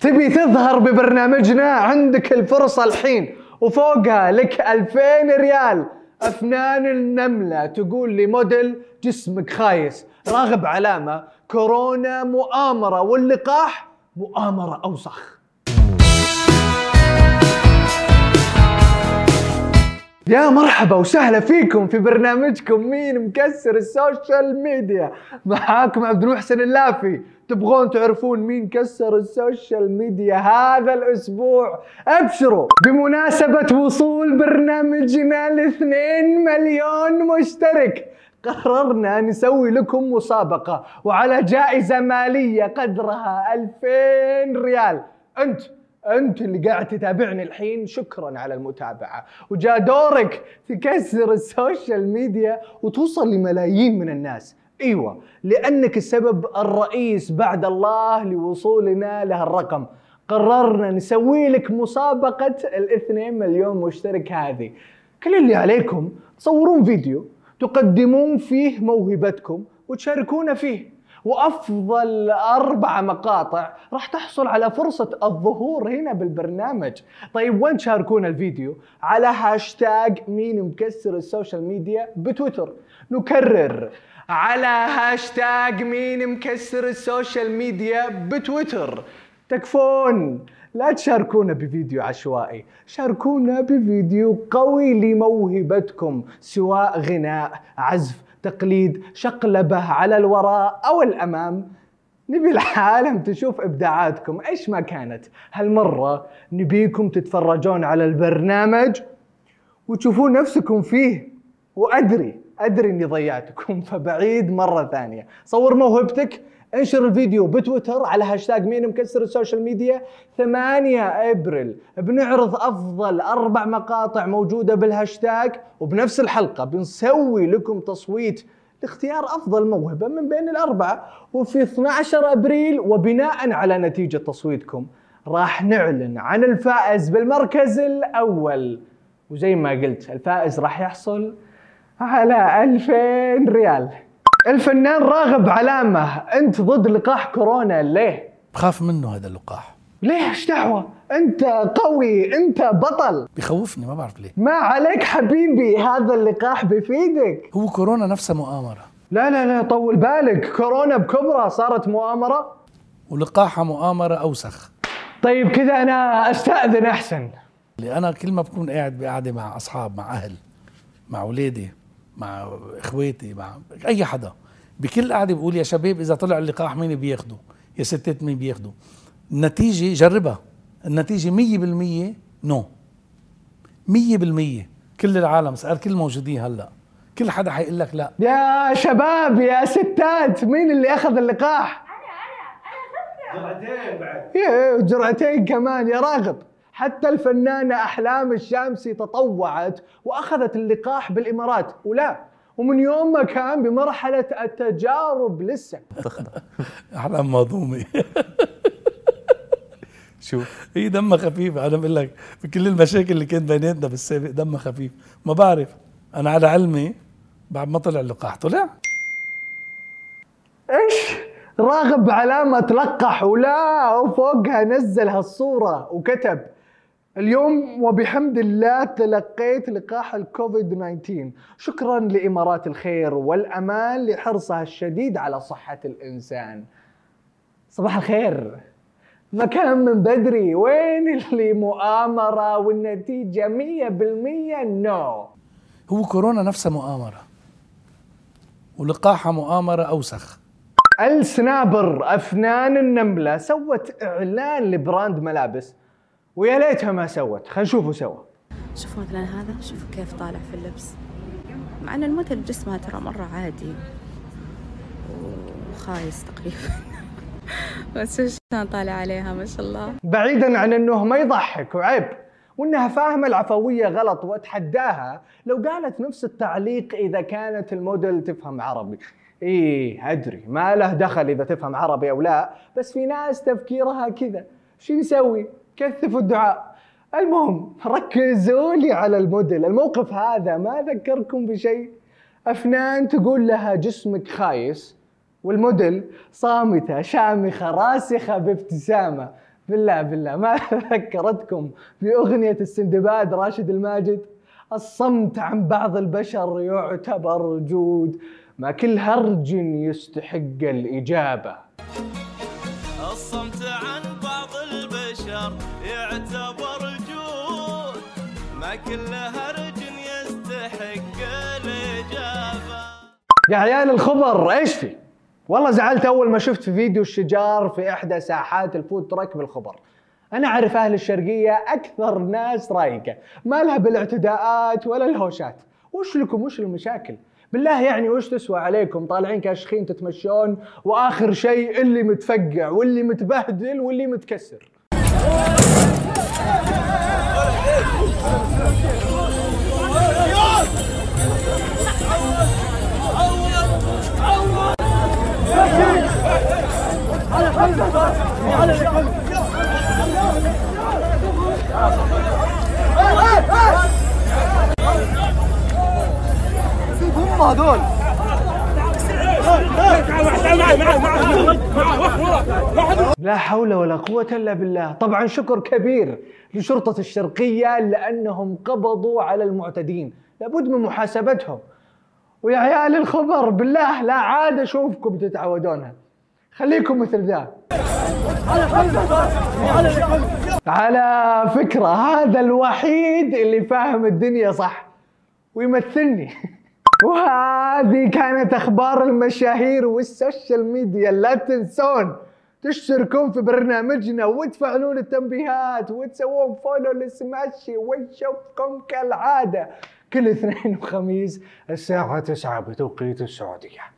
تبي تظهر ببرنامجنا؟ عندك الفرصة الحين. وفوقها لك 2000 ريال. أفنان النملة تقول لي موديل جسمك خايس. راغب علامة كورونا مؤامرة واللقاح مؤامرة أوسخ. يا مرحبا وسهلا فيكم في برنامجكم مين مكسر ال social media. معاكم عبد المحسن اللافي. تبغون تعرفون مين كسر ال social media هذا الأسبوع؟ أبشروا. بمناسبة وصول برنامجنا لاثنين مليون مشترك قررنا نسوي لكم مسابقة وعلى جائزة مالية قدرها 2000 ريال. أنت أنت اللي قاعد تتابعني الحين شكرا على المتابعة. وجاء دورك تكسر ال social media وتوصل لملايين من الناس. إيوه لأنك السبب الرئيس بعد الله لوصولنا لهالرقم. قررنا نسوي لك مسابقة الاثنين مليون مشترك هذه. كل اللي عليكم تصورون فيديو تقدمون فيه موهبتكم وتشاركونا فيه. وأفضل أربع مقاطع راح تحصل على فرصة الظهور هنا بالبرنامج. طيب وين تشاركون الفيديو؟ على هاشتاج مين مكسر ال social media؟ بتويتر. نكرر. على هاشتاج مين مكسر ال social media؟ بتويتر. تكفون. لا تشاركونا بفيديو عشوائي. شاركونا بفيديو قوي لموهبتكم سواء غناء عزف تقليد شقلبه على الوراء أو الأمام. نبي العالم تشوف إبداعاتكم. إيش ما كانت؟ هالمرة نبيكم تتفرجون على البرنامج وتشوفون نفسكم فيه. وأدري أدري إني ضيعتكم فبعيد مرة ثانية. صور موهبتك انشر الفيديو بتويتر على هاشتاج مين مكسر ال social media. 8 أبريل بنعرض أفضل أربع مقاطع موجودة بالهاشتاج وبنفس الحلقة بنسوي لكم تصويت لاختيار أفضل موهبة من بين الأربعة. وفي 12 أبريل وبناء على نتيجة تصويتكم راح نعلن عن الفائز بالمركز الأول. وزي ما قلت الفائز راح يحصل على 2000 ريال. الفنان راغب علامة. أنت ضد لقاح كورونا ليه؟ بخاف منه هذا اللقاح. ليه إيش دعوة؟ أنت قوي أنت بطل. بخوفني ما بعرف ليه. ما عليك حبيبي هذا اللقاح بيفيدك هو كورونا نفسها مؤامرة. لا لا لا طول بالك. كورونا بكبرى صارت مؤامرة. ولقاحها مؤامرة أوسخ. طيب كذا أنا أستأذن أحسن. اللي أنا كل ما بكون قاعد بقعدة مع أصحاب مع أهل مع أولادي مع إخواتي مع أي حدا. بكل قعدة بقول يا شباب إذا طلع اللقاح مين بياخده؟ يا ستات مين بياخده؟ النتيجة جربها. النتيجة مية بالمية نو مية بالمية. كل العالم سأل كل الموجودين هلأ. كل حدا حيقول لك لأ. يا شباب يا ستات مين اللي أخذ اللقاح؟ جرعتين بعد. إيه جرعتين كمان يا راغب. حتى الفنانة أحلام الشامسي تطوعت وأخذت اللقاح بالإمارات. ولا. ومن يوم ما كان بمرحلة التجارب لسه. أحلام مهضومة شوف هي دمها خفيف. أنا بقول لك بكل المشاكل اللي كانت بيناتنا بالسابق دمها خفيف. ما بعرف. أنا على علمي بعد ما طلع اللقاح. طلع؟ إيش؟ راغب علامة تلقح. ولا. وفوقها نزل هالصورة وكتب. اليوم وبحمد الله تلقيت لقاح الكوفيد 19 شكرا لإمارات الخير والأمان لحرصها الشديد على صحة الإنسان. صباح الخير. ما كان من بدري. وين اللي مؤامرة والنتيجة مية بالمية نو هو كورونا نفسها مؤامرة. ولقاحها مؤامرة أوسخ. ال snapper أفنان النملة سوت إعلان ل brand ملابس. ويا ليتها ما سوت. خلينا نشوفه سوا. شوفوا مثلا هذا. شوفوا كيف طالع في اللبس. مع إن الموديل جسمها ترى مرة عادي. وخايس تقريبا. بس شلون طالع عليها؟ ما شاء الله. بعيدا عن إنه ما يضحك. وعيب. وإنها فاهمة العفوية غلط واتحداها لو قالت نفس التعليق إذا كانت الموديل تفهم عربي. إيه أدري. ما له دخل إذا تفهم عربي أو لا. بس في ناس تفكيرها كذا. شو نسوي؟ كثفوا الدعاء. المهم ركزوا لي على الموديل. الموقف هذا ما ذكركم بشيء. أفنان تقول لها جسمك خايس والموديل صامتة شامخة راسخة بابتسامة. بالله بالله ما ذكرتكم بأغنية السندباد راشد الماجد؟ الصمت عن بعض البشر يعتبر جود ما كل هرج يستحق الإجابة. كل هرج يستحق الإجابة يا عيال الخبر إيش في؟ والله زعلت أول ما شفت فيديو الشجار في إحدى ساحات الفود تراك بالخبر. أنا أعرف أهل الشرقية أكثر ناس رايقة، ما لها بالاعتداءات ولا الهوشات. وش لكم وش المشاكل؟ بالله يعني وش تسوى عليكم طالعين كاشخين تتمشون وآخر شيء اللي متفقع واللي متبهدل واللي متكسر. هم هدول لا حول ولا قوة إلا بالله. طبعا شكر كبير لشرطة الشرقية لأنهم قبضوا على المعتدين. لابد من محاسبتهم. ويا عيال الخبر بالله لا عاد أشوفكم تتعودونها خليكم مثل ذا. على فكرة هذا الوحيد اللي فاهم الدنيا صح ويمثلني. وهذه كانت أخبار المشاهير وال social media. لا تنسون تشتركون في برنامجنا وتفعلون التنبيهات وتسوون follow لسماشي ونشوفكم كالعادة. كل اثنين وخميس الساعة 9 بتوقيت السعودية.